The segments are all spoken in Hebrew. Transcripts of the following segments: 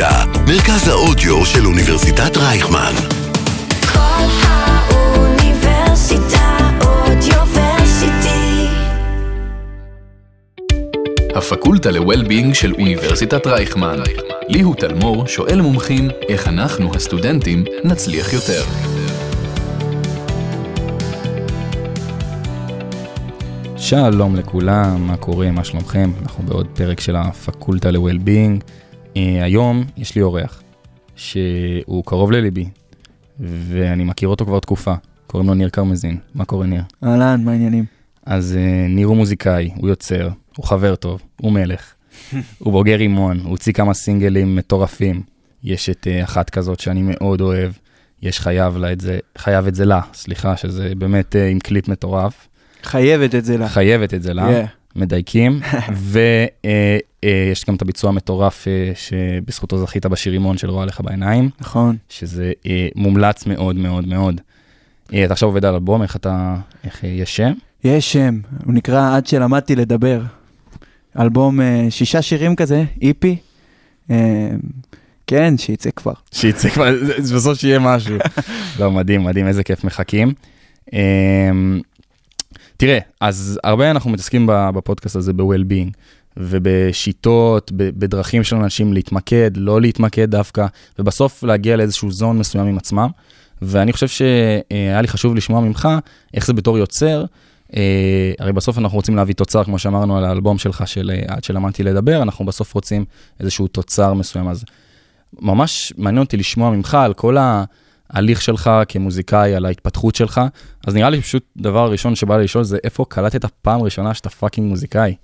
אוניברסיטה, מרכז האודיו של אוניברסיטת רייכמן. כל האוניברסיטה אודיוורסיטי. הפקולטה ל-Well-being של אוניברסיטת רייכמן. ליהו תלמור שואל מומחים איך אנחנו, הסטודנטים, נצליח יותר. שלום לכולם, מה קורה, מה שלומכם? אנחנו בעוד פרק של הפקולטה ל-Well-being. Uh, היום יש לי אורח שהוא קרוב לליבי, ואני מכיר אותו כבר תקופה, קוראים לו ניר קרמזין. מה קורה ניר? אהלן, מה העניינים? אז uh, ניר הוא מוזיקאי, הוא יוצר, הוא חבר טוב, הוא מלך, הוא בוגר רימון, הוא הוציא כמה סינגלים מטורפים. יש את uh, אחת כזאת שאני מאוד אוהב, יש חייב לה את זה, חייב את זה לה, סליחה, שזה באמת עם קליפ מטורף. חייבת את זה לה. חייבת את זה לה, Yeah. מדייקים, ויש גם את הביצוע המטורף אה, שבזכותו זכית בשיר רימון של רואה לך בעיניים, נכון. שזה אה, מומלץ מאוד מאוד מאוד. אה, אתה עכשיו עובד על אלבום, איך אתה, איך אה, יש שם? יש שם, הוא נקרא עד שלמדתי לדבר. אלבום אה, שישה שירים כזה, איפי. אה, כן, שיצא כבר. שיצא כבר, בסוף שיהיה משהו. לא, מדהים, מדהים, איזה כיף, מחכים. תראה, אז הרבה אנחנו מתעסקים בפודקאסט הזה ב-well-being, ובשיטות, בדרכים של אנשים להתמקד, לא להתמקד דווקא, ובסוף להגיע לאיזשהו זון מסוים עם עצמם. ואני חושב שהיה לי חשוב לשמוע ממך איך זה בתור יוצר. אה, הרי בסוף אנחנו רוצים להביא תוצר, כמו שאמרנו על האלבום שלך של אה, עד שלמדתי לדבר, אנחנו בסוף רוצים איזשהו תוצר מסוים. אז ממש מעניין אותי לשמוע ממך על כל ההליך שלך כמוזיקאי, על ההתפתחות שלך. אז נראה לי פשוט דבר ראשון שבא לי לשאול זה איפה קלטת פעם ראשונה שאתה fucking מוזיקאי?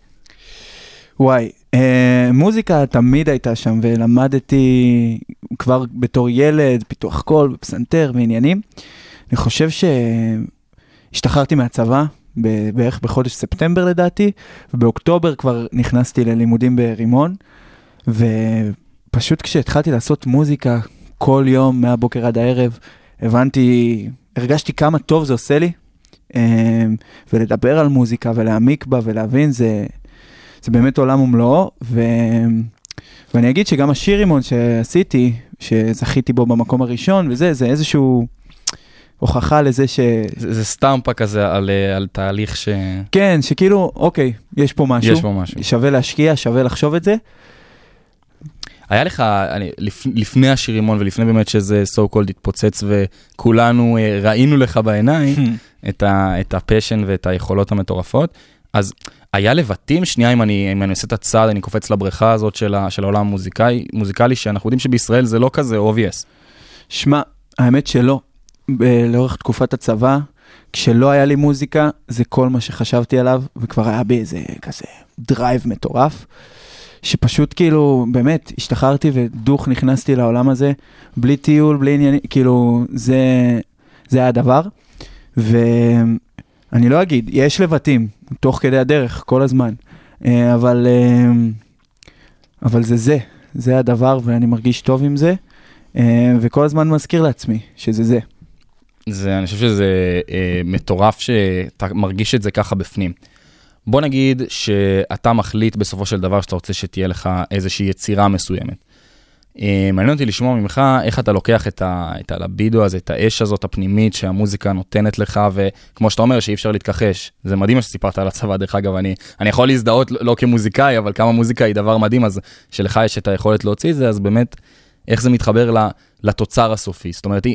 וואי, אה, מוזיקה תמיד הייתה שם, ולמדתי כבר בתור ילד, פיתוח קול, פסנתר ועניינים. אני חושב שהשתחררתי מהצבא בערך בחודש ספטמבר לדעתי, ובאוקטובר כבר נכנסתי ללימודים ברימון, ופשוט כשהתחלתי לעשות מוזיקה כל יום מהבוקר עד הערב, הבנתי, הרגשתי כמה טוב זה עושה לי, אה, ולדבר על מוזיקה ולהעמיק בה ולהבין זה... זה באמת עולם ומלואו, ו... ואני אגיד שגם השיר רימון שעשיתי, שזכיתי בו במקום הראשון, וזה, זה איזשהו הוכחה לזה ש... זה, זה סטמפה כזה על, אה, על תהליך ש... כן, שכאילו, אוקיי, יש פה משהו, יש בו משהו. שווה להשקיע, שווה לחשוב את זה. היה לך, אני, לפ, לפני השירימון ולפני באמת שזה so called התפוצץ וכולנו אה, ראינו לך בעיניים את, ה, את הפשן ואת היכולות המטורפות, אז היה לבטים, שנייה אם אני, אם אני עושה את הצעד, אני קופץ לבריכה הזאת של, ה, של העולם המוזיקאי, מוזיקלי, שאנחנו יודעים שבישראל זה לא כזה obvious. שמע, האמת שלא. לאורך תקופת הצבא, כשלא היה לי מוזיקה, זה כל מה שחשבתי עליו, וכבר היה בי איזה כזה drive מטורף, שפשוט כאילו, באמת, השתחררתי ודוך נכנסתי לעולם הזה, בלי טיול, בלי עניינים, כאילו, זה, זה היה הדבר. ואני לא אגיד, יש לבטים, תוך כדי הדרך, כל הזמן, אה, אבל, אה, אבל זה זה, זה הדבר, ואני מרגיש טוב עם זה. אה, וכל הזמן מזכיר לעצמי שזה זה. זה, אני חושב שזה אה, מטורף שאתה מרגיש את זה ככה בפנים. בוא נגיד שאתה מחליט בסופו של דבר שאתה רוצה שתהיה לך איזושהי יצירה מסוימת. אה, מעניין אותי לשמוע ממך איך אתה לוקח את, ה, את הלבידו הזה, את האש הזאת הפנימית שהמוזיקה נותנת לך, וכמו שאתה אומר שאי אפשר להתכחש. זה מדהים מה שסיפרת על הצבא, דרך אגב, אני, אני יכול להזדהות לא כמוזיקאי, אבל כמה מוזיקה היא דבר מדהים, אז שלך יש את היכולת להוציא את זה, אז באמת, איך זה מתחבר לתוצר הסופי. זאת אומרת,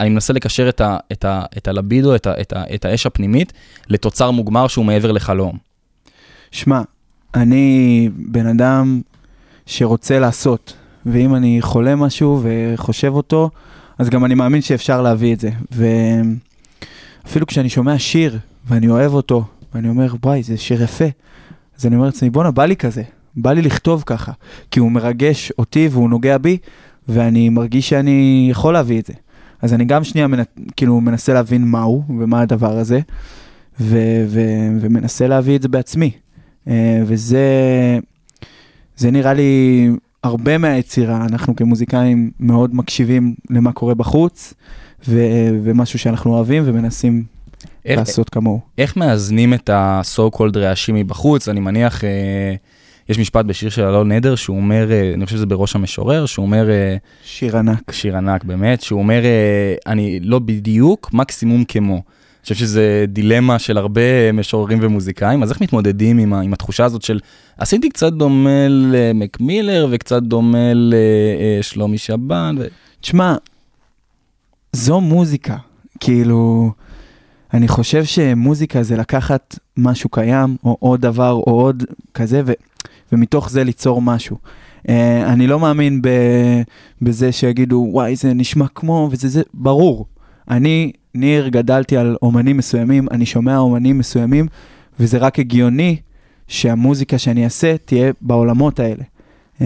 אני מנסה לקשר את, ה, את, ה, את הלבידו, את, ה, את, ה, את האש הפנימית, לתוצר מוגמר שהוא מעבר לחלום. שמע, אני בן אדם שרוצה לעשות, ואם אני חולם משהו וחושב אותו, אז גם אני מאמין שאפשר להביא את זה. ואפילו כשאני שומע שיר ואני אוהב אותו, ואני אומר, וואי, זה שיר יפה, אז אני אומר לעצמי, בואנה, בא לי כזה, בא לי לכתוב ככה, כי הוא מרגש אותי והוא נוגע בי, ואני מרגיש שאני יכול להביא את זה. אז אני גם שנייה מנ... כאילו מנסה להבין מהו ומה הדבר הזה, ו- ו- ומנסה להביא את זה בעצמי. אה, וזה זה נראה לי הרבה מהיצירה, אנחנו כמוזיקאים מאוד מקשיבים למה קורה בחוץ, ו- ומשהו שאנחנו אוהבים ומנסים איך, לעשות כמוהו. איך מאזנים את ה-so called רעשים מבחוץ? אני מניח, אה, יש משפט בשיר של אלון נדר שהוא אומר, אה, אני חושב שזה בראש המשורר, שהוא אומר, אה, שיר ענק. שיר ענק באמת, שהוא אומר, אה, אני לא בדיוק, מקסימום כמו. אני חושב שזה דילמה של הרבה משוררים ומוזיקאים, אז איך מתמודדים עם, ה- עם התחושה הזאת של עשיתי קצת דומה למקמילר וקצת דומה לשלומי שבן, ו... תשמע, זו מוזיקה. כאילו, אני חושב שמוזיקה זה לקחת משהו קיים, או עוד דבר, או עוד כזה, ו, ומתוך זה ליצור משהו. Uh, אני לא מאמין ב, בזה שיגידו, וואי, זה נשמע כמו, וזה זה, ברור. אני, ניר, גדלתי על אומנים מסוימים, אני שומע אומנים מסוימים, וזה רק הגיוני שהמוזיקה שאני אעשה תהיה בעולמות האלה. Uh,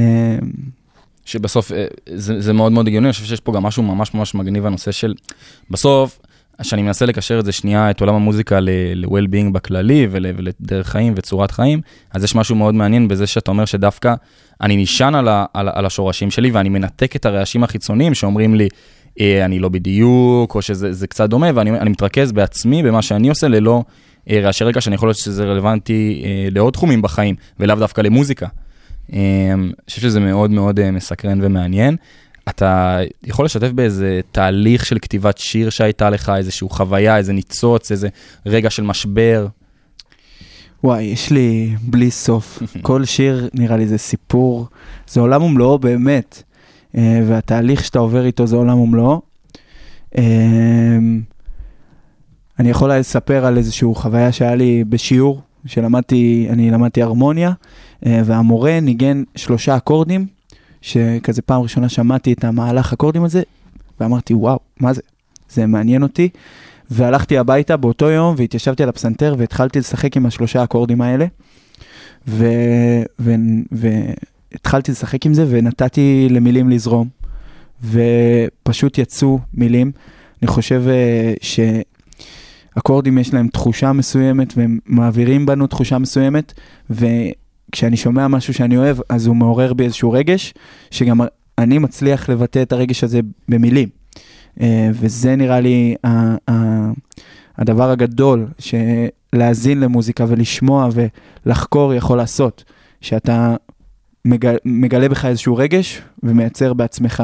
שבסוף אה, זה, זה מאוד מאוד הגיוני, אני חושב שיש פה גם משהו ממש ממש מגניב הנושא של, בסוף, כשאני מנסה לקשר את זה שנייה, את עולם המוזיקה ל-well-being בכללי ול- ולדרך חיים וצורת חיים, אז יש משהו מאוד מעניין בזה שאתה אומר שדווקא אני נשען על, על, על השורשים שלי ואני מנתק את הרעשים החיצוניים שאומרים לי, אה, אני לא בדיוק, או שזה זה קצת דומה, ואני אני מתרכז בעצמי, במה שאני עושה, ללא אה, רעשי רקע, שאני יכול להיות שזה רלוונטי אה, לעוד תחומים בחיים, ולאו דווקא למוזיקה. אה, אני חושב שזה מאוד מאוד אה, מסקרן ומעניין. אתה יכול לשתף באיזה תהליך של כתיבת שיר שהייתה לך, איזושהי חוויה, איזה ניצוץ, איזה רגע של משבר? וואי, יש לי בלי סוף. כל שיר נראה לי זה סיפור, זה עולם ומלואו באמת. אה, והתהליך שאתה עובר איתו זה עולם ומלואו. אה, אני יכול לספר על איזושהי חוויה שהיה לי בשיעור, שלמדתי, אני למדתי הרמוניה, אה, והמורה ניגן שלושה אקורדים, שכזה פעם ראשונה שמעתי את המהלך אקורדים הזה, ואמרתי, וואו, מה זה? זה מעניין אותי. והלכתי הביתה באותו יום והתיישבתי על הפסנתר והתחלתי לשחק עם השלושה אקורדים האלה. ו... ו... והתחלתי לשחק עם זה ונתתי למילים לזרום. ופשוט יצאו מילים. אני חושב אה, שאקורדים יש להם תחושה מסוימת והם מעבירים בנו תחושה מסוימת. וכשאני שומע משהו שאני אוהב אז הוא מעורר בי איזשהו רגש, שגם אני מצליח לבטא את הרגש הזה במילים. אה, וזה נראה לי הדבר הגדול שלהאזין למוזיקה ולשמוע ולחקור יכול לעשות, שאתה מגלה, מגלה בך איזשהו רגש ומייצר בעצמך.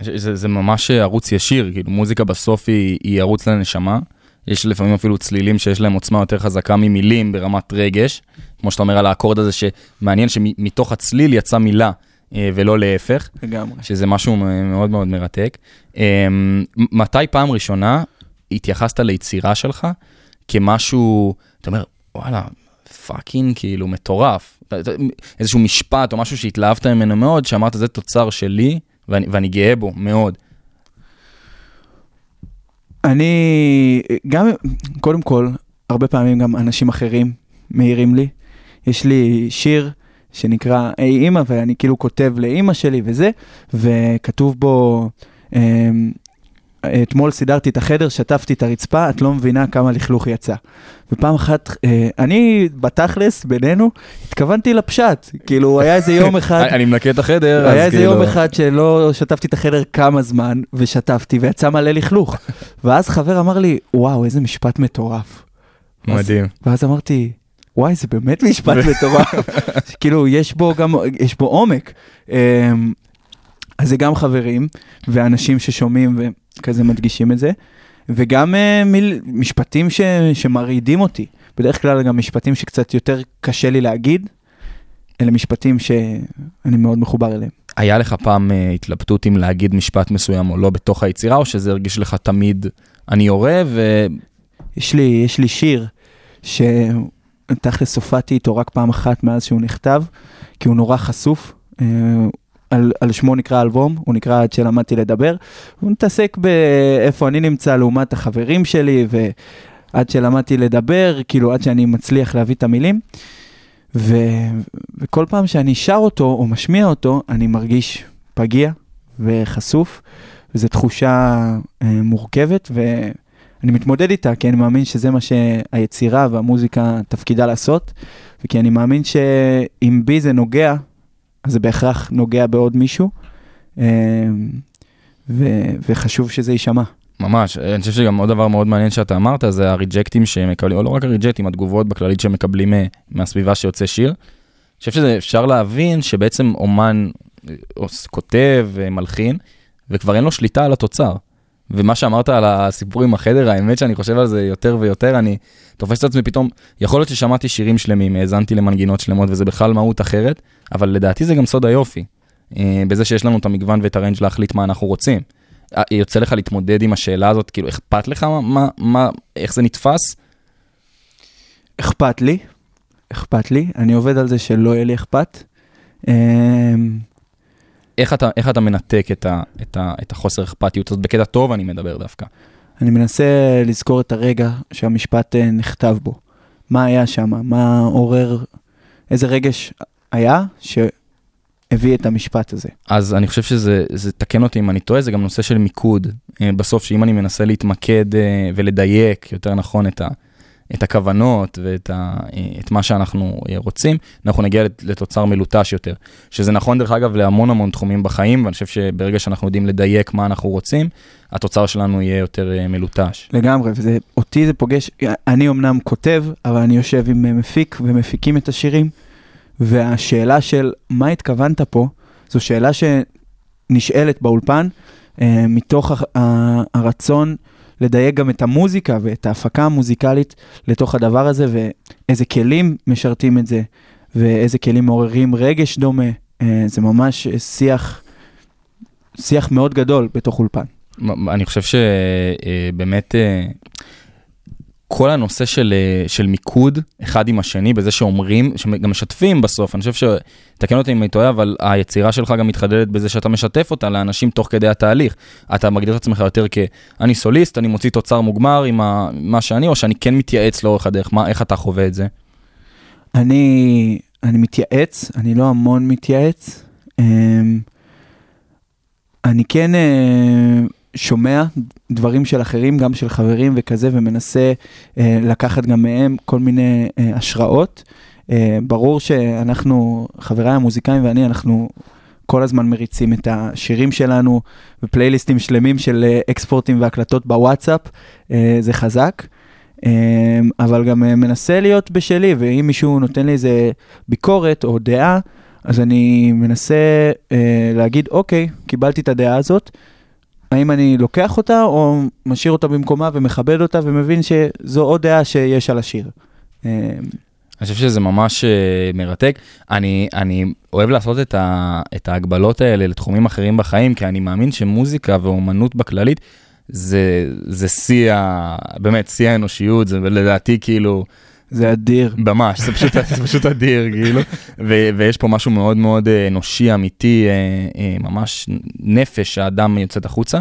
זה, זה ממש ערוץ ישיר, כאילו מוזיקה בסוף היא, היא ערוץ לנשמה. יש לפעמים אפילו צלילים שיש להם עוצמה יותר חזקה ממילים ברמת רגש. כמו שאתה אומר על האקורד הזה, שמעניין שמתוך הצליל יצאה מילה אה, ולא להפך. לגמרי. שזה משהו מאוד מאוד מרתק. אמ, מתי פעם ראשונה התייחסת ליצירה שלך כמשהו, אתה אומר, וואלה, fucking כאילו מטורף. איזשהו משפט או משהו שהתלהבת ממנו מאוד, שאמרת, זה תוצר שלי ואני, ואני גאה בו מאוד. אני גם, קודם כל, הרבה פעמים גם אנשים אחרים מעירים לי. יש לי שיר שנקרא היי אימא, ואני כאילו כותב לאימא שלי וזה, וכתוב בו, אמ, אתמול סידרתי את החדר, שטפתי את הרצפה, את לא מבינה כמה לכלוך יצא. ופעם אחת, אה, אני בתכלס, בינינו, התכוונתי לפשט. כאילו, היה איזה יום אחד... אני מנקה את החדר, אז היה איזה כאילו... יום אחד שלא שטפתי את החדר כמה זמן, ושטפתי, ויצא מלא לכלוך. ואז חבר אמר לי, וואו, איזה משפט מטורף. מדהים. ואז אמרתי, וואי, זה באמת משפט מטורף. כאילו, יש בו גם, יש בו עומק. אז זה גם חברים, ואנשים ששומעים וכזה מדגישים את זה, וגם אה, מיל, משפטים ש, שמרעידים אותי. בדרך כלל גם משפטים שקצת יותר קשה לי להגיד, אלה משפטים שאני מאוד מחובר אליהם. היה לך פעם אה, התלבטות אם להגיד משפט מסוים או לא בתוך היצירה, או שזה הרגיש לך תמיד, אני יורה ו... יש לי, יש לי שיר שתכלס הופעתי איתו רק פעם אחת מאז שהוא נכתב, כי הוא נורא חשוף. אה, על, על שמו נקרא אלבום, הוא נקרא עד שלמדתי לדבר. הוא מתעסק באיפה אני נמצא לעומת החברים שלי, ועד שלמדתי לדבר, כאילו עד שאני מצליח להביא את המילים. ו, וכל פעם שאני שר אותו או משמיע אותו, אני מרגיש פגיע וחשוף, וזו תחושה אה, מורכבת, ואני מתמודד איתה, כי אני מאמין שזה מה שהיצירה והמוזיקה תפקידה לעשות, וכי אני מאמין שאם בי זה נוגע, אז זה בהכרח נוגע בעוד מישהו, אה, ו- וחשוב שזה יישמע. ממש, אני חושב שגם עוד דבר מאוד מעניין שאתה אמרת, זה הריג'קטים שמקבלים, או לא רק הריג'קטים, התגובות בכללית שמקבלים אה, מהסביבה שיוצא שיר. חושב שזה אפשר להבין שבעצם אומן אה, כותב, מלחין, וכבר אין לו שליטה על התוצר. ומה שאמרת על הסיפור עם החדר, האמת שאני חושב על זה יותר ויותר, אני תופס את עצמי פתאום, יכול להיות ששמעתי שירים שלמים, האזנתי למנגינות שלמות וזה בכלל מהות אחרת, אבל לדעתי זה גם סוד היופי, אה, בזה שיש לנו את המגוון ואת הריינג' להחליט מה אנחנו רוצים. אה, יוצא לך להתמודד עם השאלה הזאת, כאילו אכפת לך מה, מה, מה איך זה נתפס? אכפת לי, אכפת לי, אני עובד על זה שלא יהיה לי אכפת. אמ, איך אתה, איך אתה מנתק את, ה, את, ה, את החוסר אכפתיות הזאת? בקטע טוב אני מדבר דווקא. אני מנסה לזכור את הרגע שהמשפט אה, נכתב בו. מה היה שם? מה עורר, איזה רגש היה שהביא את המשפט הזה. אז אני חושב שזה, זה תקן אותי אם אני טועה, זה גם נושא של מיקוד. אה, בסוף, שאם אני מנסה להתמקד אה, ולדייק, יותר נכון, את, ה, את הכוונות ואת ה, אה, את מה שאנחנו רוצים, אנחנו נגיע לת- לתוצר מלוטש יותר. שזה נכון, דרך אגב, להמון המון תחומים בחיים, ואני חושב שברגע שאנחנו יודעים לדייק מה אנחנו רוצים, התוצר שלנו יהיה יותר מלוטש. לגמרי, וזה, אותי זה פוגש, אני אמנם כותב, אבל אני יושב עם מפיק ומפיקים את השירים, והשאלה של מה התכוונת פה, זו שאלה שנשאלת באולפן, אה, מתוך ה- ה- הרצון לדייק גם את המוזיקה ואת ההפקה המוזיקלית לתוך הדבר הזה, ואיזה כלים משרתים את זה, ואיזה כלים מעוררים רגש דומה. אה, זה ממש אה, שיח, שיח מאוד גדול בתוך אולפן. אני חושב שבאמת כל הנושא של, אה, של מיקוד אחד עם השני בזה שאומרים, שגם משתפים בסוף, אני חושב שתקן אותי אם אני טועה, אבל היצירה שלך גם מתחדדת בזה שאתה משתף אותה לאנשים תוך כדי התהליך. אתה מגדיר את עצמך יותר כ"אני סוליסט, אני מוציא תוצר מוגמר עם ה- מה שאני, או שאני כן מתייעץ לאורך הדרך, מה, איך אתה חווה את זה? אני, אני מתייעץ, אני לא המון מתייעץ. אמ, אני כן אה, שומע דברים של אחרים, גם של חברים וכזה, ומנסה אה, לקחת גם מהם כל מיני אה, השראות. אה, ברור שאנחנו, חבריי המוזיקאים ואני, אנחנו כל הזמן מריצים את השירים שלנו ופלייליסטים שלמים של אה, אקספורטים והקלטות בוואטסאפ, אה, זה חזק. אמ, אבל גם אה, מנסה להיות בשלי, ואם מישהו נותן לי איזה ביקורת או דעה, אז אני מנסה אה, להגיד, אוקיי, קיבלתי את הדעה הזאת, האם אני לוקח אותה או משאיר אותה במקומה ומכבד אותה ומבין שזו עוד דעה שיש על השיר. אמ, אני חושב שזה ממש אה, מרתק. אני, אני אוהב לעשות את, ה, את ההגבלות האלה לתחומים אחרים בחיים, כי אני מאמין שמוזיקה ואומנות בכללית, זה, זה שיא, באמת, שיא האנושיות, זה לדעתי כאילו, זה אדיר. ממש, זה פשוט, זה פשוט אדיר, כאילו, ו, ויש פה משהו מאוד מאוד אה, אנושי, אמיתי, אה, אה, ממש נפש שהאדם יוצאת החוצה.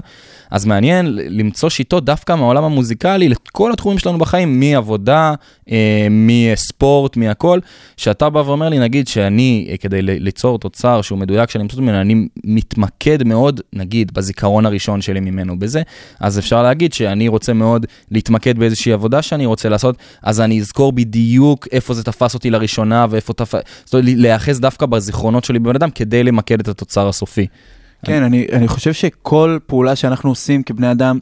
אז מעניין למצוא שיטות דווקא מהעולם המוזיקלי לכל התחומים שלנו בחיים, מעבודה, מספורט, מהכל, שאתה בא ואומר לי, נגיד שאני, כדי ליצור תוצר שהוא מדויק, שאני מבסוט ממנו, אני מתמקד מאוד, נגיד, בזיכרון הראשון שלי ממנו בזה, אז אפשר להגיד שאני רוצה מאוד להתמקד באיזושהי עבודה שאני רוצה לעשות, אז אני אזכור בדיוק איפה זה תפס אותי לראשונה ואיפה תפס, זאת אומרת, להיאחז דווקא בזיכרונות שלי בבן אדם כדי למקד את התוצר הסופי. כן, אני, אני חושב שכל פעולה שאנחנו עושים כבני אדם,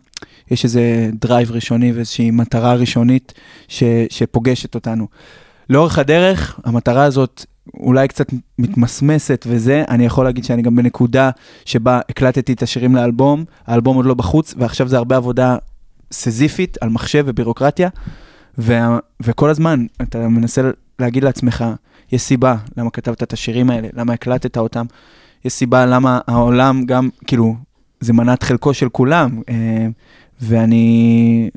יש איזה drive ראשוני ואיזושהי מטרה ראשונית ש, שפוגשת אותנו. לאורך הדרך, המטרה הזאת אולי קצת מתמסמסת וזה, אני יכול להגיד שאני גם בנקודה שבה הקלטתי את השירים לאלבום, האלבום עוד לא בחוץ, ועכשיו זה הרבה עבודה סזיפית על מחשב ובירוקרטיה, וה, וכל הזמן אתה מנסה להגיד לעצמך, יש סיבה למה כתבת את השירים האלה, למה הקלטת אותם, יש סיבה למה העולם גם, כאילו, זה מנת חלקו של כולם. אה, ואני,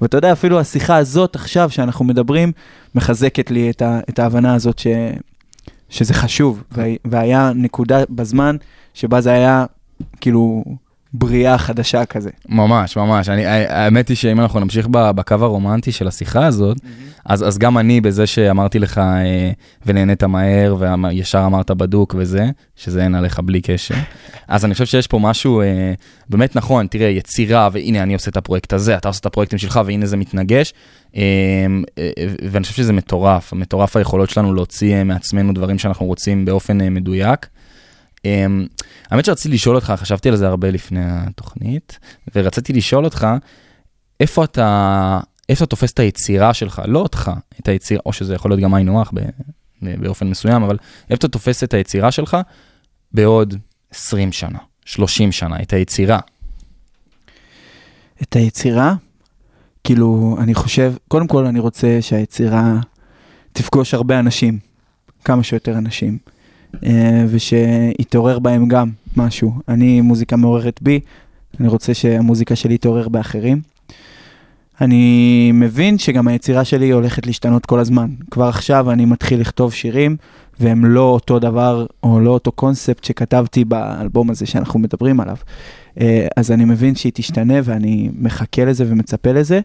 ואתה יודע, אפילו השיחה הזאת עכשיו שאנחנו מדברים, מחזקת לי את, ה, את ההבנה הזאת ש, שזה חשוב. וה, והיה נקודה בזמן שבה זה היה, כאילו, בריאה חדשה כזה. ממש, ממש. אני, האמת היא שאם אנחנו נמשיך בקו הרומנטי של השיחה הזאת, אז, אז גם אני בזה שאמרתי לך אה, ונהנית מהר וישר אמרת בדוק וזה, שזה אין עליך בלי קשר. אז אני חושב שיש פה משהו אה, באמת נכון, תראה, יצירה, והנה אני עושה את הפרויקט הזה, אתה עושה את הפרויקטים שלך והנה זה מתנגש. אה, אה, ואני חושב שזה מטורף, מטורף היכולות שלנו להוציא אה, מעצמנו דברים שאנחנו רוצים באופן אה, מדויק. אמ, האמת שרציתי לשאול אותך, חשבתי על זה הרבה לפני התוכנית, ורציתי לשאול אותך, איפה אתה, איפה אתה תופס את היצירה שלך, לא אותך, את היצירה, או שזה יכול להיות גם היינו הך, באופן מסוים, אבל איפה אתה תופס את היצירה שלך בעוד 20 שנה, 30 שנה, את היצירה. את היצירה, כאילו, אני חושב, קודם כל אני רוצה שהיצירה תפגוש הרבה אנשים, כמה שיותר אנשים, אה, ושיתעורר בהם גם משהו. אני, מוזיקה מעוררת בי, אני רוצה שהמוזיקה שלי תעורר באחרים. אני מבין שגם היצירה שלי הולכת להשתנות כל הזמן. כבר עכשיו אני מתחיל לכתוב שירים, והם לא אותו דבר, או לא אותו קונספט שכתבתי באלבום הזה שאנחנו מדברים עליו. אה, אז אני מבין שהיא תשתנה, ואני מחכה לזה ומצפה לזה.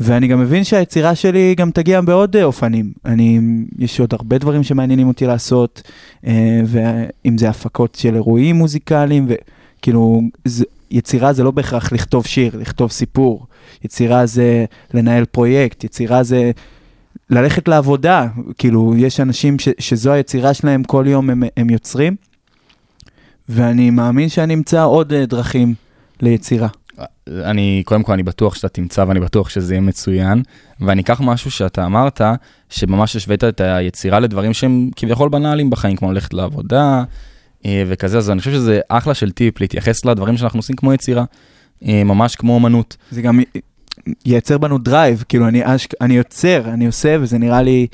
אה, ואני גם מבין שהיצירה שלי גם תגיע בעוד אה, אופנים. אני, יש עוד הרבה דברים שמעניינים אותי לעשות, ואם זה הפקות של אירועים מוזיקליים, וכאילו, יצירה זה לא בהכרח לכתוב שיר, לכתוב סיפור. יצירה זה לנהל פרויקט, יצירה זה ללכת לעבודה. כאילו, יש אנשים ש, שזו היצירה שלהם, כל יום הם, הם יוצרים, ואני מאמין שאני אמצא עוד אה, דרכים ליצירה. אני, קודם כל, אני בטוח שאתה תמצא ואני בטוח שזה יהיה מצוין. ואני אקח משהו שאתה אמרת, שממש השווית את היצירה לדברים שהם כביכול בנאליים בחיים, כמו ללכת לעבודה, אה, וכזה, אז אני חושב שזה אחלה של טיפ להתייחס לדברים שאנחנו עושים כמו יצירה, אה, ממש כמו אמנות. זה גם ייצר בנו drive, כאילו אני, אש, אני יוצר, אני עושה, וזה נראה לי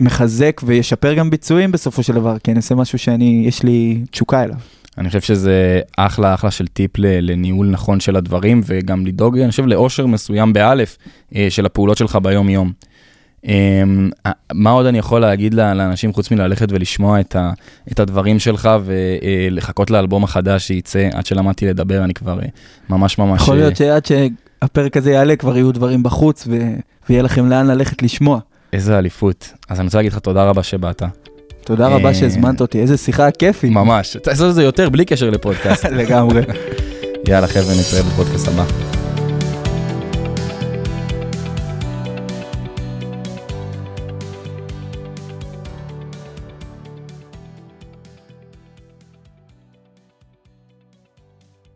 מחזק וישפר גם ביצועים בסופו של דבר, כי אני עושה משהו שאני, יש לי תשוקה אליו. אני חושב שזה אחלה אחלה של טיפ לניהול נכון של הדברים וגם לדאוג, אני חושב, לאושר מסוים באלף אה, של הפעולות שלך ביום יום. אמ, מה עוד אני יכול להגיד לאנשים חוץ מללכת ולשמוע את, ה, את הדברים שלך ולחכות לאלבום החדש שייצא עד שלמדתי לדבר אני כבר אה, ממש ממש. יכול להיות שעד שהפרק הזה יעלה כבר יהיו דברים בחוץ ו... ויהיה לכם לאן ללכת לשמוע. איזה אליפות. אז אני רוצה להגיד לך תודה רבה שבאת. תודה רבה שהזמנת אותי, איזה שיחה כיפית. ממש, תעשה את זה יותר בלי קשר לפודקאסט. לגמרי. יאללה חבר'ה, נתראה בפודקאסט הבא.